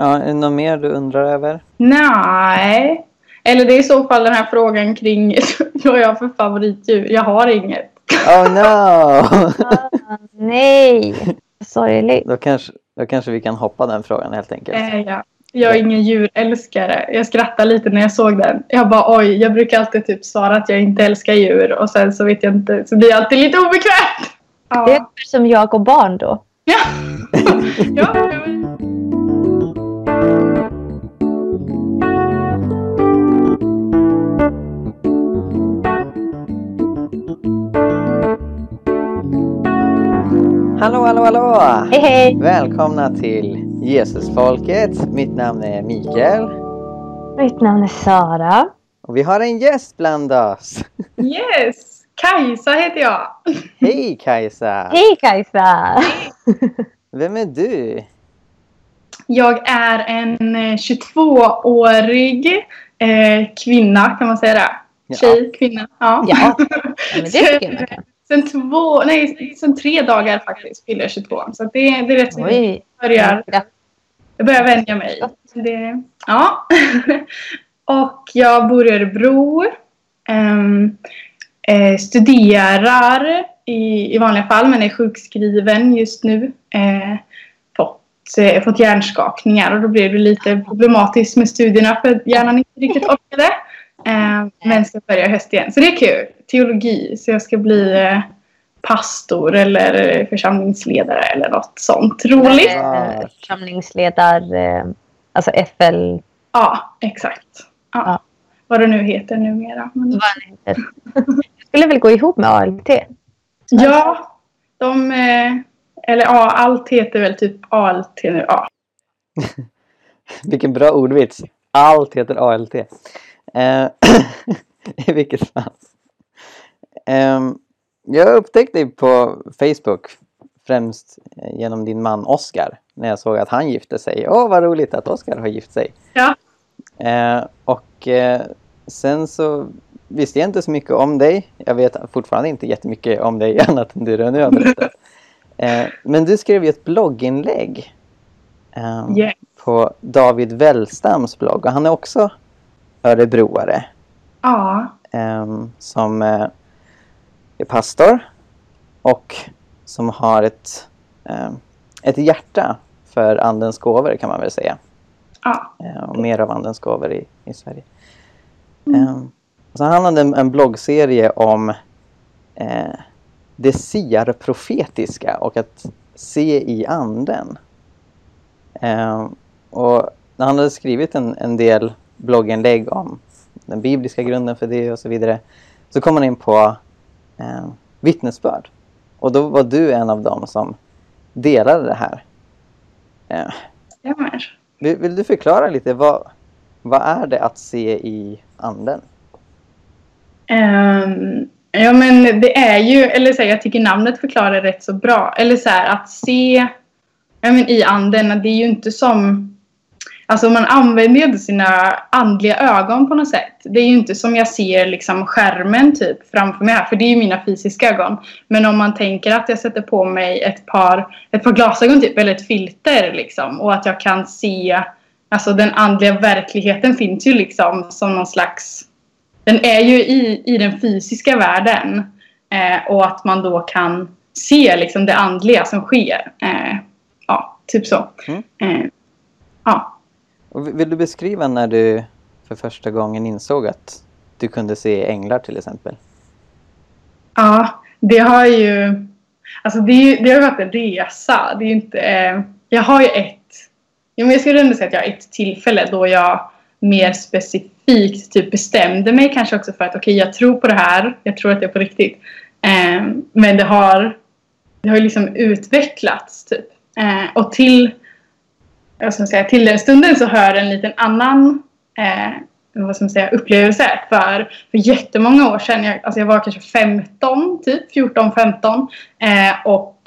Ja, är det något mer du undrar över? Nej. Eller det är i så fall den här frågan kring vad jag har för favoritdjur. Jag har inget. Oh no! Ah, nej, sorgligt. då, kanske, då kanske vi kan hoppa den frågan helt enkelt. Eh, ja. Jag är ingen djurälskare. Jag skrattade lite när jag såg den. Jag bara oj, jag brukar alltid typ svara att jag inte älskar djur och sen så vet jag inte, så blir jag alltid lite obekvämt. Ja. Det är som jag och barn då. Ja. ja. Hallå, hallå, hallå! Hej hej! Välkomna till Jesusfolket. Mitt namn är Mikael Mitt namn är Sara. och vi har en gäst bland oss. Yes! Kajsa heter jag. Hej Kajsa! Hej Kajsa! Vem är du? Jag är en eh, 22-årig eh, kvinna, kan man säga det? Ja. Tjej, kvinna. Ja. Ja, men det tycker jag man kan. Sen två, nej, sen tre dagar faktiskt fyller jag 22. Så det, det är rätt så Oj. börjar, jag börjar vänja mig. Det, ja. Och jag bor i Örebro. Ehm, eh, studerar i, i vanliga fall men är sjukskriven just nu. Eh, fått, eh, fått hjärnskakningar och då blev det lite problematiskt med studierna för hjärnan inte riktigt orkade. Eh, men ska börja höst igen. Så det är kul. Teologi. Så jag ska bli eh, pastor eller församlingsledare eller något sånt roligt. Eh, Församlingsledar, eh, alltså FL, Ja, exakt. Ja. Ja. Vad det nu heter numera. Men... vad den heter. Det skulle väl gå ihop med ALT? Ja, de... Eh, eller ja, allt heter väl typ ALT nu. Ja. Vilken bra ordvits. Allt heter ALT. Eh, I vilket fall. Ehm, jag upptäckte dig på Facebook främst eh, genom din man Oscar när jag såg att han gifte sig. Åh, vad roligt att Oscar har gift sig. Ja. Eh, och eh, sen så visste jag inte så mycket om dig. Jag vet fortfarande inte jättemycket om dig annat än det du nu har berättat. Eh, men du skrev ju ett blogginlägg Yeah. på David Wellstams blogg och han är också örebroare Ja. eh, som eh, är pastor och som har ett, eh, ett hjärta för andens gåvor kan man väl säga. Ja. Eh, och mer av andens gåvor i, i Sverige. Och så han hade en, en bloggserie om eh, det siarprofetiska och att se i anden. Eh, och han hade skrivit en, en del blogginlägg om den bibliska grunden för det och så vidare så kom han in på eh, vittnesbörd. Och då var du en av dem som delade det här. Eh, Stämmer. vill, vill du förklara lite vad, vad är det att se i anden? Ehm, ja men det är ju, eller så här, jag tycker namnet förklarar rätt så bra. Eller så här att se ja, men i anden, det är ju inte som Alltså man använder ju inte sina andliga ögon på något sätt. Det är ju inte som jag ser liksom skärmen typ framför mig här, för det är ju mina fysiska ögon. Men om man tänker att jag sätter på mig ett par, ett par glasögon typ, eller ett filter liksom, och att jag kan se, alltså den andliga verkligheten finns ju liksom som någon slags, den är ju i, i den fysiska världen. Eh, och att man då kan se liksom det andliga som sker. Eh, ja, typ så. Mm. Eh, ja. Vill- du beskriva när du för första gången insåg att du kunde se änglar till exempel? Ja, det har ju... Alltså det, det har varit en resa. Det är inte... Eh, jag har ju ett... Jag skulle ändå säga att jag har ett tillfälle då jag mer specifikt typ bestämde mig kanske också för att okej, okay, jag tror på det här. Jag tror att det är på riktigt. Eh, men det har, det har liksom utvecklats typ. Eh, och till, vad ska säga, till den stunden så hör en liten annan eh, vad ska man säga, upplevelse. För, för jättemånga år sedan, jag, alltså jag var kanske 15, typ 14-15. Eh, och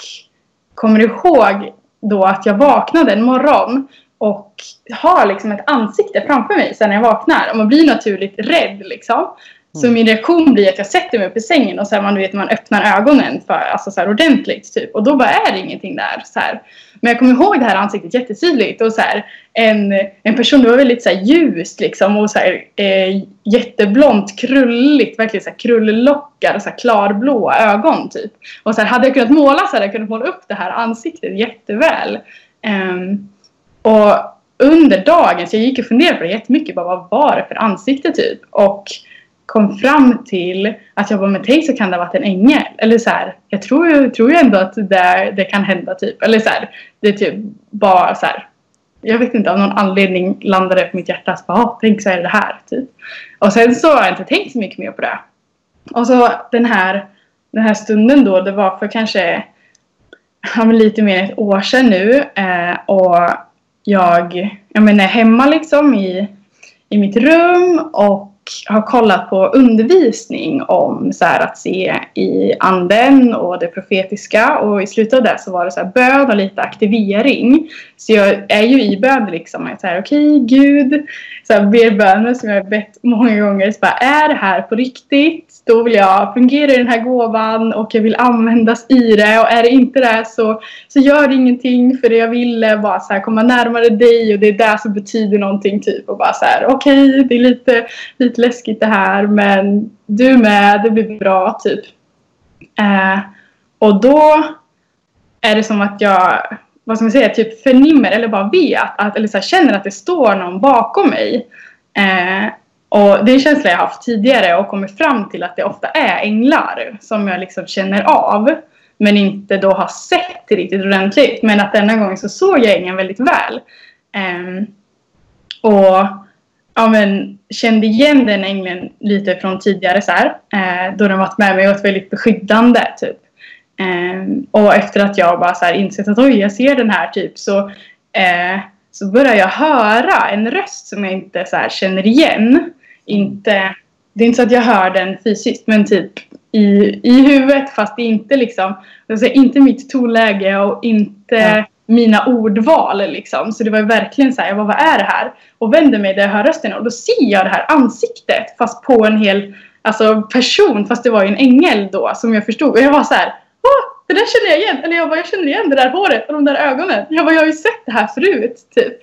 kommer ihåg då att jag vaknade en morgon och har liksom ett ansikte framför mig sen jag vaknar. Och man blir naturligt rädd liksom. Så min reaktion blir att jag sätter mig upp i sängen och så här, man vet man öppnar ögonen för, alltså så här, ordentligt. Typ. Och då bara är det ingenting där. Så här. Men jag kommer ihåg det här ansiktet jättetydligt. Och så här, en, en person, det var väldigt så här, ljust liksom. Och så här, eh, jätteblont, krulligt. Verkligen så här, krullockar och så här, klarblå ögon typ. Och så här, hade jag kunnat måla så hade jag kunnat måla upp det här ansiktet jätteväl. Um, och under dagen, så jag gick och funderade på det jättemycket. Bara, vad var det för ansikte typ? Och kom fram till att jag bara, med tänk så kan det ha varit en ängel. Eller så här, jag tror, tror ju ändå att det, det kan hända typ. Eller så här, det är typ bara så här. Jag vet inte, av någon anledning landade det på mitt hjärta. Så bara, ah, tänk så är det här typ. Och sen så har jag inte tänkt så mycket mer på det. Och så den här, den här stunden då, det var för kanske ja, lite mer än ett år sedan nu. Eh, och jag, jag menar hemma liksom i, i mitt rum och har kollat på undervisning om så här, att se i anden och det profetiska. Och i slutet av det så var det så här, bön och lite aktivering. Så jag är ju i bön liksom. Jag säger okej, okay, Gud. Så här, ber böner som jag har bett många gånger. Så bara, är det här på riktigt? Då vill jag fungera i den här gåvan och jag vill användas i det. Och är det inte det så, så gör det ingenting. För det jag vill bara så här, komma närmare dig och det är det som betyder någonting. Typ. Och bara så här, okej, okay, det är lite, lite läskigt det här. Men du med, det blir bra typ. Eh, och då är det som att jag vad ska man säga, typ förnimmer eller bara vet att, eller så här, känner att det står någon bakom mig. Eh, och det är en känsla jag haft tidigare och kommit fram till att det ofta är änglar som jag liksom känner av. Men inte då har sett riktigt ordentligt. Men att denna gången så såg jag ängeln väldigt väl. Eh, och ja, men, kände igen den ängeln lite från tidigare så här, eh, då den varit med mig och varit väldigt beskyddande. Typ. Eh, och efter att jag bara så här insett att oj, jag ser den här typ så, eh, så börjar jag höra en röst som jag inte så känner igen. Inte, det är inte så att jag hör den fysiskt men typ i, i huvudet fast det är inte liksom, alltså inte mitt tonläge och inte ja mina ordval liksom. Så det var verkligen så här, jag bara, vad är det här? Och vänder mig där jag hör rösten och då ser jag det här ansiktet fast på en hel alltså, person fast det var ju en ängel då som jag förstod. Och jag var så här, det där känner jag igen. Eller jag bara, jag känner igen det där håret och de där ögonen. Jag bara, jag har ju sett det här förut. Typ.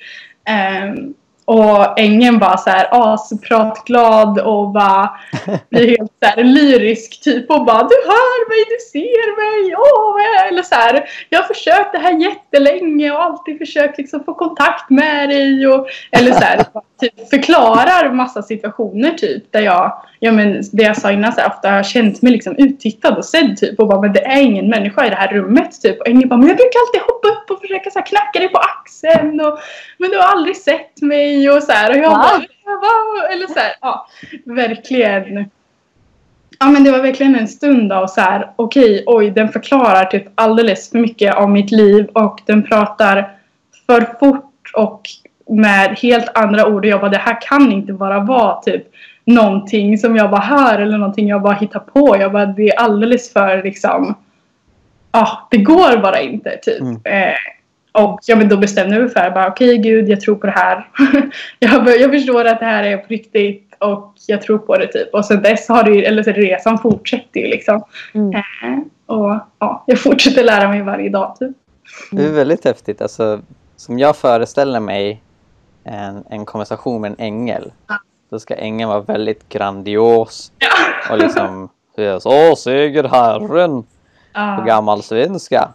Um, och ängen bara så här aspratglad och bara blir helt så här lyrisk typ och bara du hör mig, du ser mig, åh! Eller så här, jag har försökt det här jättelänge och alltid försökt liksom få kontakt med dig och eller så här, typ förklarar massa situationer typ där jag, ja men det jag sa innan så här, ofta har jag känt mig liksom uttittad och sedd typ och bara men det är ingen människa i det här rummet typ. Och ängen bara men jag brukar alltid hoppa upp och försöka så här, knacka dig på axeln och men du har aldrig sett mig och så här. Och jag bara wow. eller så här, ja verkligen. Ja men det var verkligen en stund av så här okej okay, oj den förklarar typ alldeles för mycket av mitt liv och den pratar för fort och med helt andra ord. Och jag bara det här kan inte bara vara typ någonting som jag bara hör eller någonting jag bara hittar på. Jag bara det är alldeles för liksom ja, ah, det går bara inte typ. Mm. Eh, och ja, men då bestämde jag mig för att okej okay, gud jag tror på det här. jag, jag förstår att det här är på riktigt och jag tror på det typ. Och sen dess har det eller så resan fortsätter ju liksom. Mm. Eh, och ja, jag fortsätter lära mig varje dag typ. Det är väldigt häftigt. Alltså, som jag föreställer mig en, en konversation med en ängel. Då ska ängeln vara väldigt grandios. Ja. Och liksom så, seger herren ja. på gammal svenska.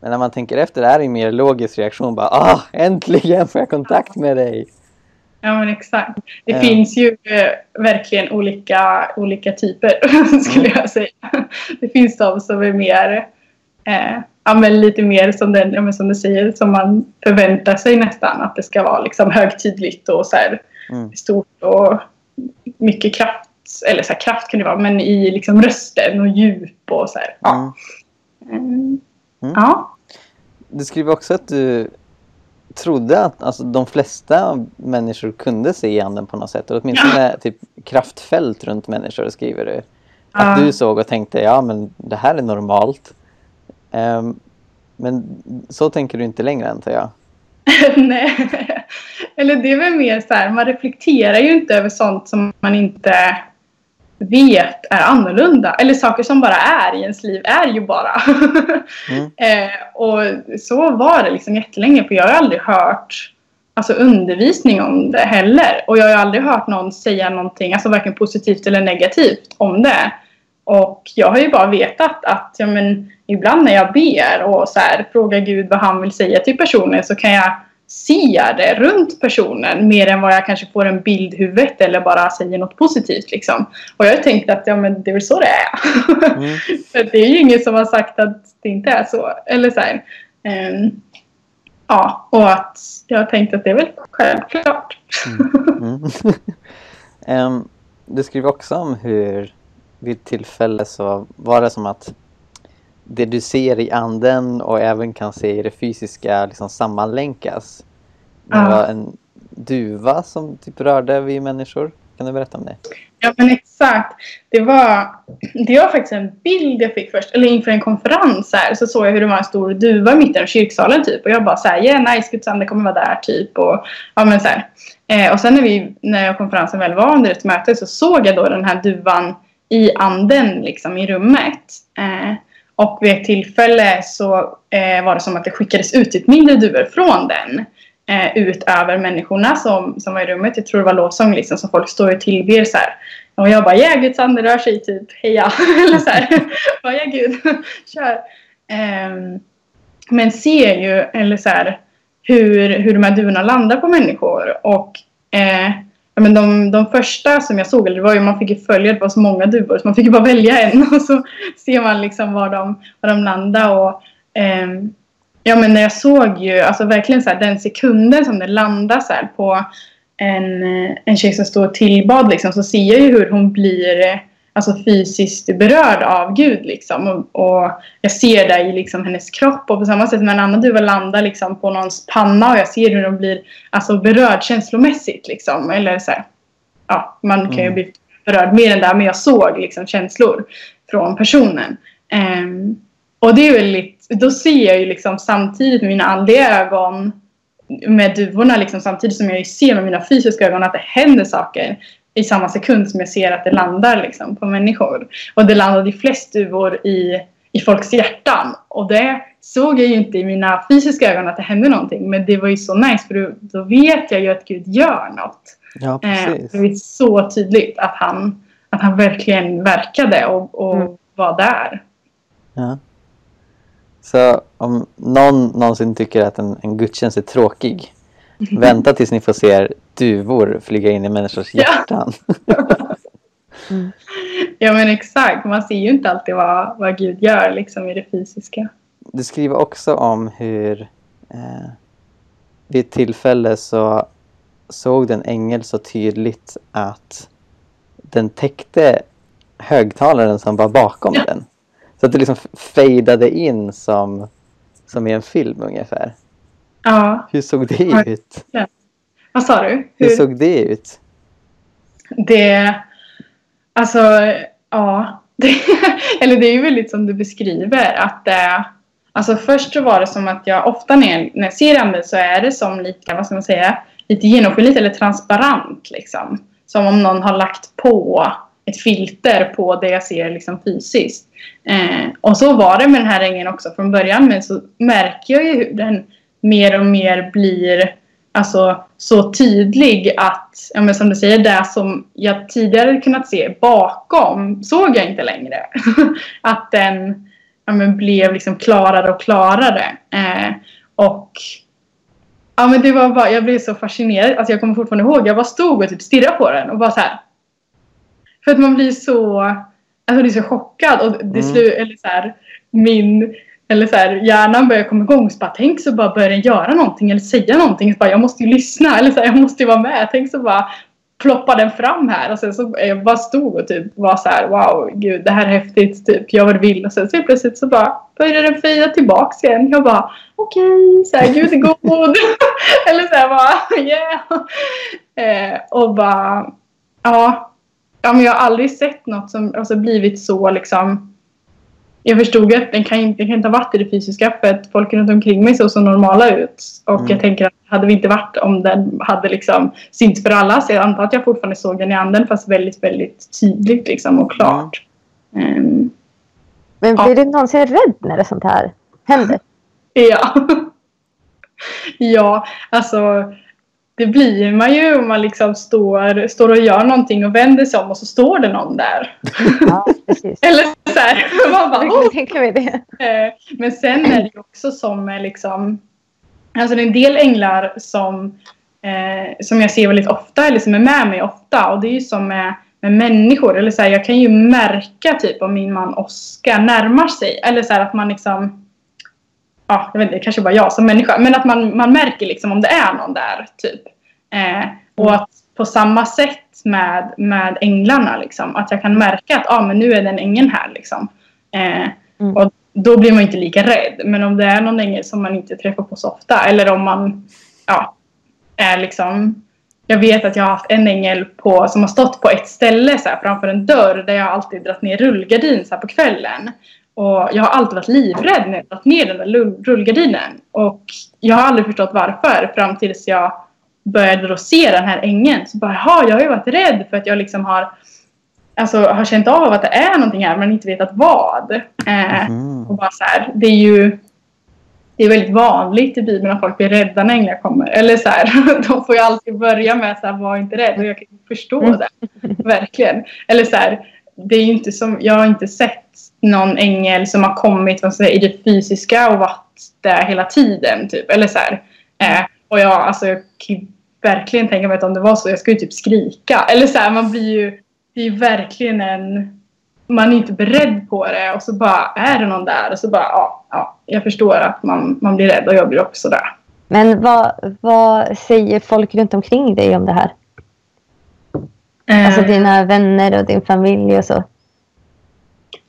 Men när man tänker efter, det är en mer logisk reaktion. Bara, ah, äntligen får jag kontakt med dig. Ja men exakt. Det ja. finns ju eh, verkligen olika, olika typer skulle mm. jag säga. Det finns de som är mer eh, ja, men lite mer som, den, ja, som du säger, som man förväntar sig nästan. Att det ska vara liksom högtidligt och så här, mm. stort och mycket kraft. Eller så här, kraft kan det vara, men i liksom rösten och djup och så här. Ja. Mm. Mm. mm. ja. Du skriver också att du trodde att alltså, de flesta människor kunde se i anden på något sätt. Och åtminstone ja. typ kraftfält runt människor skriver du. Att ja. du såg och tänkte, ja men det här är normalt. Um, men så tänker du inte längre antar jag? Nej, eller det är väl mer så här, man reflekterar ju inte över sånt som man inte vet är annorlunda. Eller saker som bara är i ens liv är ju bara. Mm. eh, och så var det liksom jättelänge för jag har aldrig hört alltså, undervisning om det heller. Och jag har aldrig hört någon säga någonting, alltså varken positivt eller negativt om det. Och jag har ju bara vetat att ja, men, ibland när jag ber och så här, frågar Gud vad han vill säga till personen så kan jag det runt personen mer än vad jag kanske får en bild i huvudet eller bara säger något positivt. Liksom. Och jag har tänkt att ja, men det är väl så det är. Mm. För det är ju ingen som har sagt att det inte är så. Eller så här, ehm, ja, och att jag har tänkt att det är väl självklart. Mm. Em, du skriver också om hur vid tillfälle så var det som att det du ser i anden och även kan se i det fysiska liksom sammanlänkas. Det Ja. var en duva som typ rörde vid människor. Kan du berätta om det? Ja men exakt. Det var, det var faktiskt en bild jag fick först. Eller inför en konferens här, så såg jag hur det var en stor duva i mitten av kyrksalen typ. Och jag bara såhär, yeah nice, Guds ande kommer vara där typ. Och, ja, men så. Eh, och sen när, vi, när konferensen väl var under ett möte så såg jag då den här duvan i anden liksom i rummet. Eh, och vid ett tillfälle så eh, var det som att det skickades ut ett mindre duvor från den eh, ut över människorna som, som var i rummet. Jag tror det var lovsång liksom, som folk står och tillber så här. Och jag bara, ja Guds ande rör sig typ, heja. Eller så här, bara, ja Gud, kör. Eh, men ser ju, eller så här, hur, hur de här duvorna landar på människor. Och eh, ja, men de, de första som jag såg, eller det var ju man fick ju följa, det var så många duvor så man fick ju bara välja en och så ser man liksom var de, var de landade. Och, eh, ja men när jag såg ju, alltså verkligen så här, den sekunden som det landar så här på en, eh, en tjej som står tillbad liksom, så ser jag ju hur hon blir eh, alltså fysiskt berörd av Gud liksom. Och, och jag ser det i liksom hennes kropp och på samma sätt när en annan duva landar liksom på någons panna och jag ser hur de blir alltså berörd känslomässigt liksom. Eller så här, ja, man kan ju Mm. bli berörd mer än det men jag såg liksom känslor från personen. Ehm, och det är väldigt, då ser jag ju liksom samtidigt med mina andliga ögon med duvorna liksom, samtidigt som jag ser med mina fysiska ögon att det händer saker i samma sekund som jag ser att det landar liksom, på människor. Och det landade flest duvor i, i folks hjärtan. Och det såg jag ju inte i mina fysiska ögon att det hände någonting. Men det var ju så nice för då, då vet jag ju att Gud gör något. Ja, Eh, precis. det är så tydligt att han, att han verkligen verkade och, och Mm. var där. Ja. Så om någon någonsin tycker att en, en gudstjänst är tråkig, vänta tills ni får se duvor flyga in i människors Ja. hjärtan. Ja men exakt, man ser ju inte alltid vad, vad Gud gör liksom i det fysiska. Du skriver också om hur eh, vid ett tillfälle så såg den ängel så tydligt att den täckte högtalaren som var bakom Ja. den. Så att det liksom fejdade in som, som i en film ungefär. Ja, Hur såg det ut? Vad sa du? Hur såg det ut? Det... Alltså, ja. Det, eller det är ju väldigt som du beskriver. Att eh, alltså först så var det som att jag ofta när när jag ser anden så är det som lite, vad ska man säga, lite genomskinligt eller transparent liksom. Som om någon har lagt på ett filter på det jag ser liksom fysiskt. Eh, och så var det med den här ängeln också från början. Men så märker jag ju hur den mer och mer blir alltså, så tydlig att, ja, men som du säger, det som jag tidigare kunnat se bakom såg jag inte längre. att den ja, men blev liksom klarare och klarare. Eh, och ja, men det var bara, jag blev så fascinerad. Alltså, jag kommer fortfarande ihåg, jag bara stod och typ stirrade på den och bara så här. För att man blir så, alltså, blir så chockad. Och det Mm. eller så här, min eller så här, hjärnan börjar komma igång. Så bara, tänk så bara börjar den göra någonting eller säga någonting. Så bara, jag måste ju lyssna. Eller så här, jag måste ju vara med. Tänk så bara ploppar den fram här. Och sen så jag bara stod och typ var så här, wow, gud, det här är häftigt. Typ, gör vad du vill. Och sen så helt plötsligt så bara börjar den fejda tillbaks igen. Jag bara, okej, så här, gud är god. eller så här bara, yeah. Eh, och bara, ja. Ja, men jag har aldrig sett något som alltså, blivit så liksom jag förstod att den kan, inte- den kan inte ha varit i det fysiska för att folk runt omkring mig såg så normala ut. Och Mm. jag tänker att hade vi inte varit om den hade liksom synts för alla så jag antar att jag fortfarande såg den i anden fast väldigt, väldigt tydligt liksom och klart. Ehm, Men Ja. blir du någonsin rädd när det sånt här händer? Ja. ja, alltså det blir man ju om man liksom står, står och gör någonting och vänder sig om och så står det någon där. Ja. Eller så här, man bara, "Oh!" mig det. Eh, Men sen är det också som liksom Alltså det är en del änglar som eh, Som jag ser väldigt ofta eller som är med mig ofta och det är ju som med, med människor eller så här, jag kan ju märka typ om min man Oskar närmar sig eller så här att man liksom Ja, jag vet inte, det kanske bara jag som människa men att man, man märker liksom om det är någon där typ eh, och att på samma sätt med, med änglarna liksom att jag kan märka att ah, men nu är den ängeln här liksom eh, Mm. och då blir man inte lika rädd. Men om det är någon ängel som man inte träffar på så ofta eller om man ja, är liksom jag vet att jag har haft en ängel på, som har stått på ett ställe så här, framför en dörr där jag alltid dragit ner rullgardin så här, på kvällen. Och jag har alltid varit livrädd när jag dragit ner den där rullgardinen. Och jag har aldrig förstått varför fram tills jag började då se den här ängeln. Så bara, jaha, jag har ju varit rädd för att jag liksom har Alltså har känt av att det är någonting här men inte vetat vad. Eh, Mm. och bara så här, det är ju det är väldigt vanligt i Bibeln att folk blir rädda när änglar kommer. Eller så här, de får ju alltid börja med så här, var inte rädd. Och jag kan förstå Mm. det. Verkligen. Eller så här, det är ju inte som, jag har inte sett någon ängel som har kommit vad säger, i det fysiska och varit där hela tiden. Typ. Eller så här, eh, och jag, alltså, jag kan verkligen tänka mig att om det var så, jag skulle typ skrika. Eller så här, man blir ju, det är ju verkligen en man är inte beredd på det och så bara är det någon där och så bara ja, ja jag förstår att man, man blir rädd och jag blir också där. Men vad, vad säger folk runt omkring dig om det här? Alltså Eh, dina vänner och din familj och så.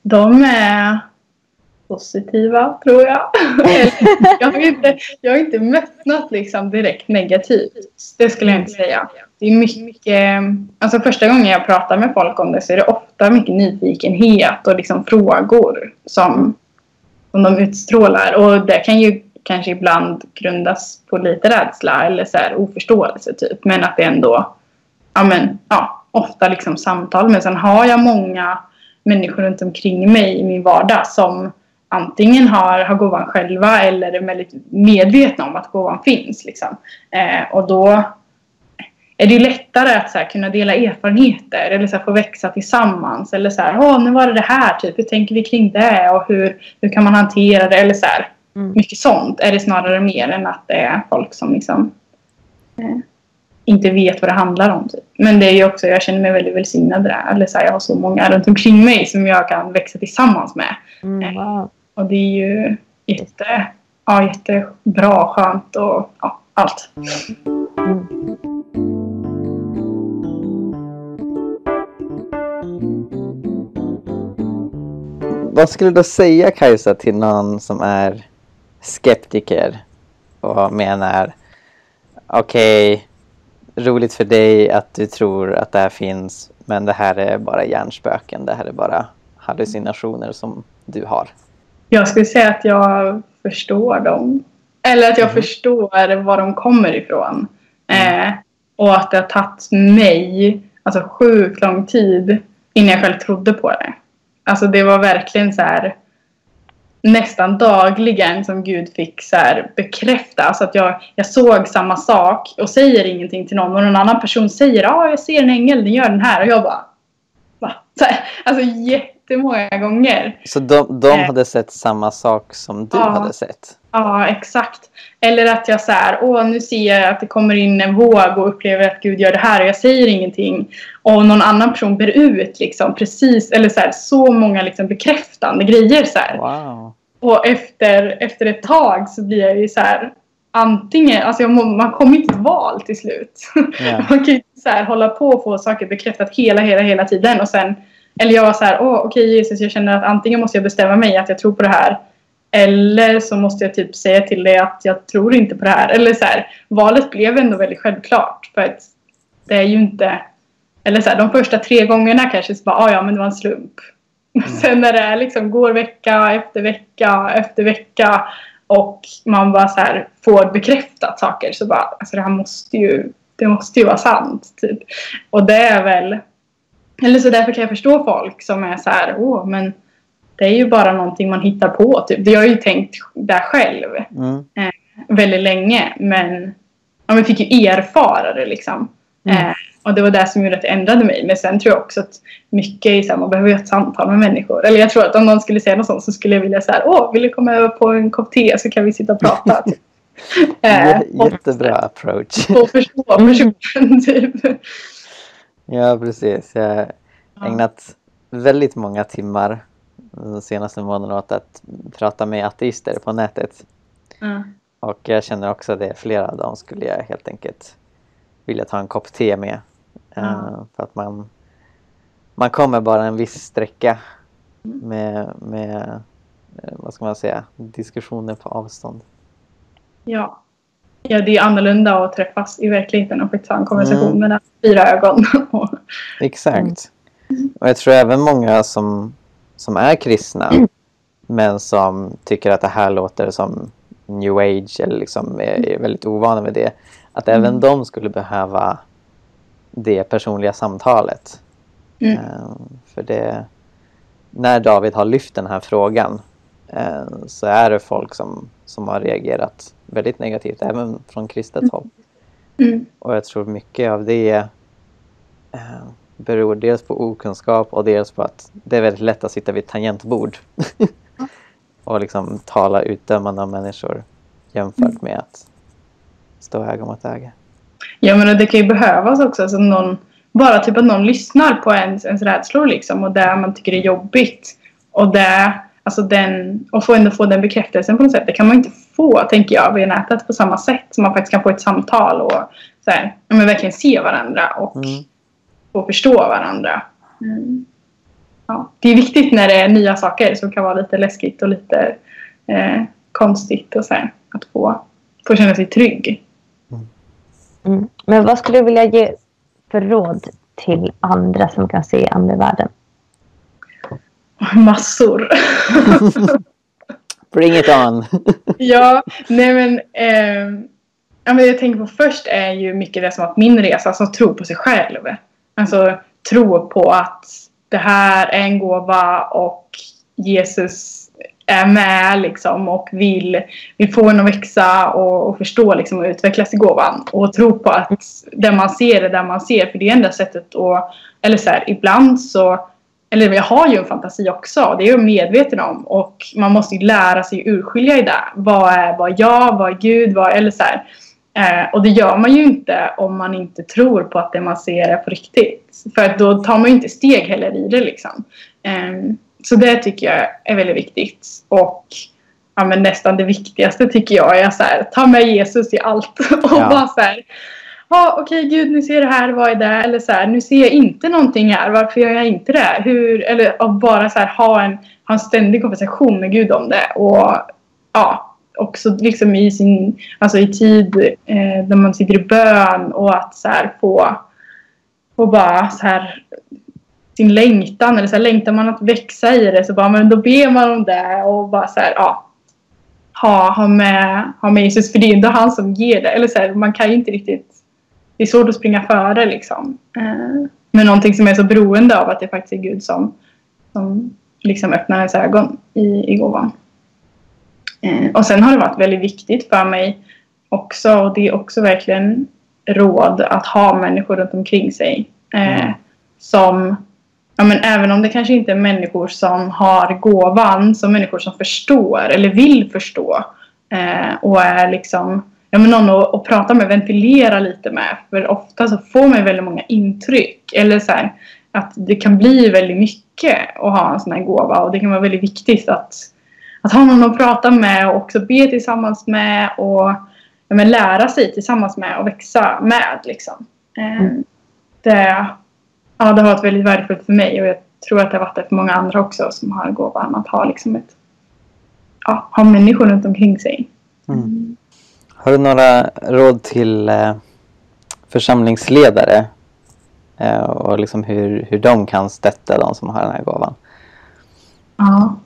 De är positiva tror jag. Jag, har inte, jag har inte mött något liksom direkt negativt. Det skulle jag inte säga. Det är mycket, alltså första gången jag pratar med folk om det så är det ofta mycket nyfikenhet och liksom frågor som, som de utstrålar. Och det kan ju kanske ibland grundas på lite rädsla eller så här oförståelse typ. Men att det ändå, ja men, ja, ofta liksom samtal. Men sen har jag många människor runt omkring mig i min vardag som antingen har, har gåvan själva eller är väldigt medvetna om att gåvan finns. Liksom. Eh, och då är det lättare att så här, kunna dela erfarenheter eller så här, få växa tillsammans. Eller så här, åh nu var det det här, typ. hur tänker vi kring det och hur, hur kan man hantera det? Eller så här, Mm. mycket sånt är det snarare mer än att det är folk som liksom eh, inte vet vad det handlar om. Typ. Men det är ju också, jag känner mig väldigt välsignad där. Eller så här, jag har så många runt omkring mig som jag kan växa tillsammans med. Mm, wow. Och det är ju jätte, ja, jättebra, skönt och ja, allt. Mm. Vad skulle du säga Kajsa till någon som är skeptiker och menar okej, roligt för dig att du tror att det här finns men det här är bara hjärnspöken, det här är bara hallucinationer som du har. Jag skulle säga att jag förstår dem. Eller att jag Mhm. förstår var de kommer ifrån. Eh, och att det har tagit mig alltså, sjukt lång tid innan jag själv trodde på det. Alltså det var verkligen så här nästan dagligen som Gud fick så här bekräfta. Alltså att jag, jag såg samma sak och säger ingenting till någon och någon annan person säger ja jag ser en ängel, den gör den här och jag bara va? Så här, alltså jättemånga gånger. Så de, de Eh. hade sett samma sak som du Ja. hade sett? Ja, exakt. Eller att jag så här, åh nu ser jag att det kommer in en våg och upplever att Gud gör det här och jag säger ingenting. Och någon annan person ber ut liksom precis, eller så här, så många liksom bekräftande grejer så här. Wow. Och efter, efter ett tag så blir jag ju så här, antingen, alltså må- man kommer inte till val till slut. Ja. man kan ju inte så här hålla på och få saker bekräftat hela, hela, hela tiden och sen, eller jag var så här, åh okej okay, Jesus jag känner att antingen måste jag bestämma mig att jag tror på det här eller så måste jag typ säga till dig att jag tror inte på det här. Eller så här, valet blev ändå väldigt självklart. För att det är ju inte... Eller så här, de första tre gångerna kanske så bara, ah, ja men det var en slump. Mm. Sen när det är liksom går vecka efter vecka efter vecka och man bara så här får bekräftat saker så bara alltså det här måste ju det måste ju vara sant typ. Och det är väl eller så därför kan jag förstå folk som är så här åh men det är ju bara någonting man hittar på typ. Det har jag ju tänkt där själv Mm. eh, väldigt länge men ja, men fick ju erfara det liksom. Mm. Eh, och det var det som gjorde att det ändrade mig. Men sen tror jag också att mycket är så här, man behöver ju ett samtal med människor. Eller jag tror att om någon skulle säga något sånt så skulle jag vilja säga åh, vill du komma över på en kopp te så kan vi sitta och prata. typ. Eh, Jä- och- Jättebra approach. Och förstå personen typ. Ja, precis. Jag har ägnat väldigt många timmar de senaste månaderna åt att prata med ateister på nätet. Ja. Och jag känner också det, flera av dem skulle jag helt enkelt vilja ta en kopp te med. Eh, Ja. för att man, man kommer bara en viss sträcka med, med eh, vad ska man säga, diskussioner på avstånd. Ja. Ja, det är annorlunda att träffas i verkligheten och ha en konversation Mm. mellan fyra ögon. Exakt. Och jag tror även många som, som är kristna men som tycker att det här låter som new age eller liksom är, är väldigt ovana med det. Att även Mm. de skulle behöva det personliga samtalet. Mm. Eh, för det, när David har lyft den här frågan så är det folk som, som har reagerat väldigt negativt, även från kristet håll. Mm. Och jag tror mycket av det eh, beror dels på okunskap och dels på att det är väldigt lätt att sitta vid ett tangentbord och liksom tala utdömande om människor jämfört med att stå öga mot öga. Ja men det kan ju behövas också. Alltså någon, bara typ att någon lyssnar på ens, ens rädslor liksom och det man tycker är jobbigt. Och det, alltså den, och få ändå få den bekräftelsen på något sätt. Det kan man inte få, tänker jag, via nätet på samma sätt som man faktiskt kan få ett samtal och så här, ja, men verkligen se varandra och Mm. få förstå varandra. Mm. Ja, det är viktigt när det är nya saker som kan vara lite läskigt och lite eh, konstigt och så här, att få, få känna sig trygg. Mm. Men vad skulle du vilja ge för råd till andra som kan se andevärlden? Massor. Bring it on! ja, nej men, ehm, ja, men jag tänker på först är ju mycket det som att min resa, alltså tro på sig själv. Alltså tro på att det här är en gåva och Jesus är med liksom och vill, vill få en att växa och, och förstå liksom och utvecklas i gåvan. Och tro på att det man ser är det man ser. För det är enda sättet att, eller så här, ibland så eller jag har ju en fantasi också, det är jag medveten om. Och man måste ju lära sig urskilja i det. Vad är, vad är jag, vad är Gud, vad eller så. Eh, och det gör man ju inte om man inte tror på att det man ser är på riktigt. För att då tar man ju inte steg heller i det liksom. Eh, så det tycker jag är väldigt viktigt. Och ja, nästan det viktigaste tycker jag är så här, ta med Jesus i allt. och Ja. bara så här, ja okej gud nu ser jag det här, vad är det? Eller så här, nu ser jag inte någonting här, varför gör jag inte det? Hur, eller att bara så här, ha, en, ha en ständig konversation med Gud om det. Och ja, också liksom i sin, alltså i tid eh, när man sitter i bön och att så här få, få bara så här sin längtan eller så här, längtar man att växa i det så bara men då ber man om det och bara så här, ja ha, ha, med, ha med Jesus för det är ändå han som ger det. Eller så här, man kan ju inte riktigt det är svårt att springa före liksom. Eh, men någonting som är så beroende av att det faktiskt är Gud som, som liksom öppnar ens ögon i, i gåvan. Eh, och sen har det varit väldigt viktigt för mig också och det är också verkligen råd att ha människor runt omkring sig. Eh, Mm. Som, ja men även om det kanske inte är människor som har gåvan, som människor som förstår eller vill förstå. Eh, och är liksom ja, men någon att, att prata med, ventilera lite med. För ofta så får man väldigt många intryck. Eller så här, att det kan bli väldigt mycket att ha en sån här gåva. Och det kan vara väldigt viktigt att, att ha någon att prata med och också be tillsammans med. Och ja, men lära sig tillsammans med och växa med. Liksom. Eh, Mm. det, ja, det har varit väldigt värdefullt för mig. Och jag tror att det har varit det för många andra också som har gåvan. Att ha, liksom ett, ja, ha människor runt omkring sig. Mm. Har du några råd till eh, församlingsledare eh, och liksom hur, hur de kan stötta de som har den här gåvan? Ja.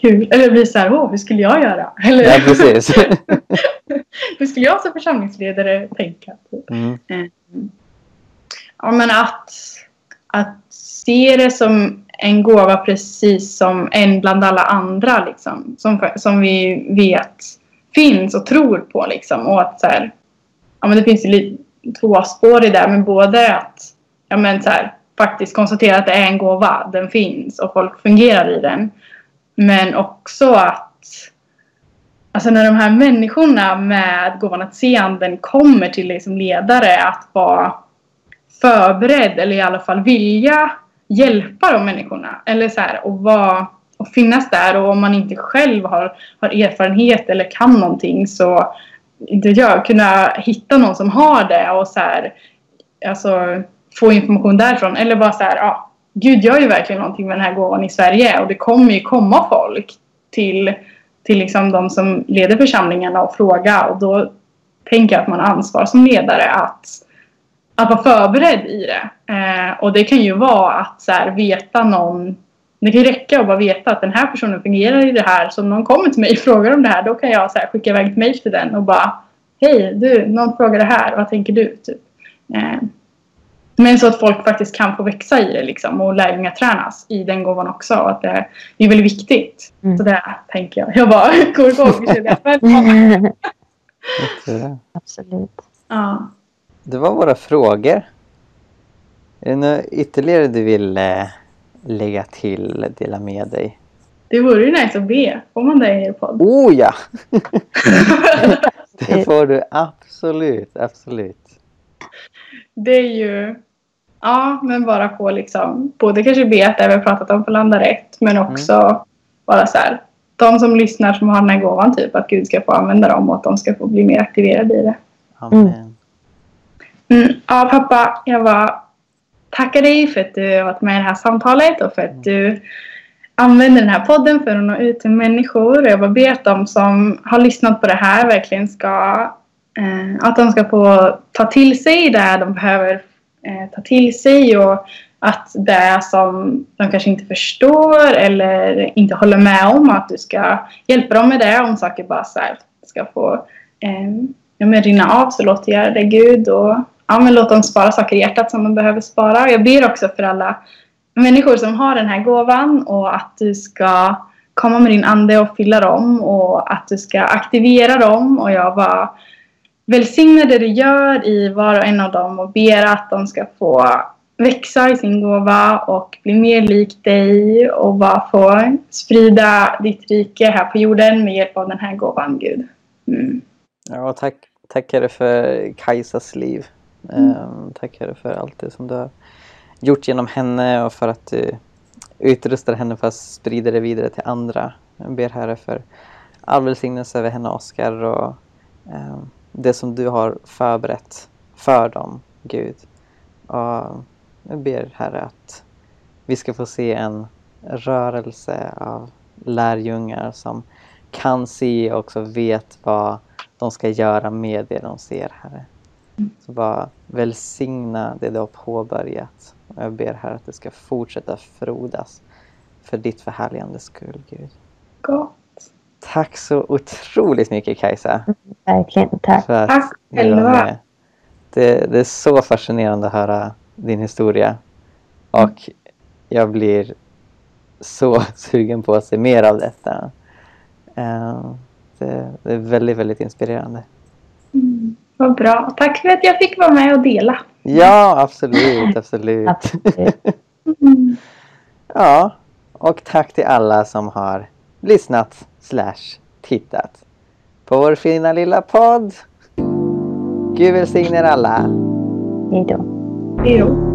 Kul. Eller blir så här, åh, hur skulle jag göra? Eller Ja, precis. hur skulle jag som församlingsledare tänka? Mm. Eh, Ja, men att, att se det som en gåva precis som en bland alla andra liksom, som, som vi vet finns och tror på. Liksom, och att så här, ja, men det finns ju två spår i det, men både att ja, men så här, faktiskt konstatera att det är en gåva, den finns och folk fungerar i den. Men också att Alltså när de här människorna med gåvan att se anden kommer till dig som ledare att vara förberedd eller i alla fall vilja hjälpa de människorna. Eller så här, och, vara, och finnas där och om man inte själv har, har erfarenhet eller kan någonting så inte jag, kunna hitta någon som har det och så här, alltså, få information därifrån. Eller bara så här, ja, Gud gör ju verkligen någonting med den här gåvan i Sverige och det kommer ju komma folk till, till liksom de som leder församlingarna och fråga och då tänker jag att man har ansvar som ledare att att vara förberedd i det. Eh, och det kan ju vara att så här, veta någon... Det kan räcka att bara veta att den här personen fungerar i det här. Så om någon kommer till mig och frågar om det här, då kan jag så här, skicka iväg ett mejl till den och bara Hej, du, någon frågar det här, vad tänker du? Typ. Eh, men så att folk faktiskt kan få växa i det liksom, och lärjungatränas i den gåvan också. Och att det är väldigt viktigt. Mm. Så det tänker jag. Jag bara går igång. Men. Absolut. ja. Det var våra frågor. Är det något ytterligare du vill eh, lägga till, dela med dig? Det vore ju nice att be. Får man det i er podd? Oh ja! det får du absolut, absolut. det är ju... Ja, men bara få liksom... Både kanske be att det vi har pratat om får landa rätt. Men också bara så här. De som lyssnar som har den här gåvan typ. Att Gud ska få använda dem och att de ska få bli mer aktiverade i det. Amen. Mm. Ja, pappa. Jag var Tacka dig för att du har varit med i det här samtalet och för att du använder den här podden för att nå ut till människor. Och jag bara ber att de som har lyssnat på det här verkligen ska eh, att de ska få ta till sig det de behöver eh, ta till sig och att det som de kanske inte förstår eller inte håller med om att du ska hjälpa dem med det om saker bara så här ska få eh, rinna av så låt det göra det Gud och ja, men låt dem spara saker i hjärtat som de behöver spara. Jag ber också för alla människor som har den här gåvan och att du ska komma med din ande och fylla dem och att du ska aktivera dem och jag bara välsignar det du gör i var och en av dem och ber att de ska få växa i sin gåva och bli mer lik dig och bara få sprida ditt rike här på jorden med hjälp av den här gåvan, Gud. Mm. Ja, tack, tack Herre för Kajsas liv. Mm. Ehm, Tack Herre för allt det som du har gjort genom henne och för att eh, du utrustar henne för att sprida det vidare till andra. Jag ber Herre för all välsignelse över henne och Oskar och eh, det som du har förberett för dem, Gud. Och jag ber Herre att vi ska få se en rörelse av lärjungar som kan se och också vet vad de ska göra med det de ser, Herre. Så bara välsigna det du har påbörjat. Och jag ber här att det ska fortsätta frodas för ditt förhärligande skull, Gud. Gott. Tack så otroligt mycket Kajsa. Verkligen. Tack. För Tack själva. Det, det är så fascinerande att höra din historia. Och jag blir så sugen på att se mer av detta. Eh, Det, det är väldigt, väldigt inspirerande. Vad bra. Tack för att jag fick vara med och dela. Ja, absolut, absolut. Absolut. Mm. Ja, och tack till alla som har lyssnat slash tittat på vår fina lilla podd. Gud välsigne er alla. Hej då. Hej då.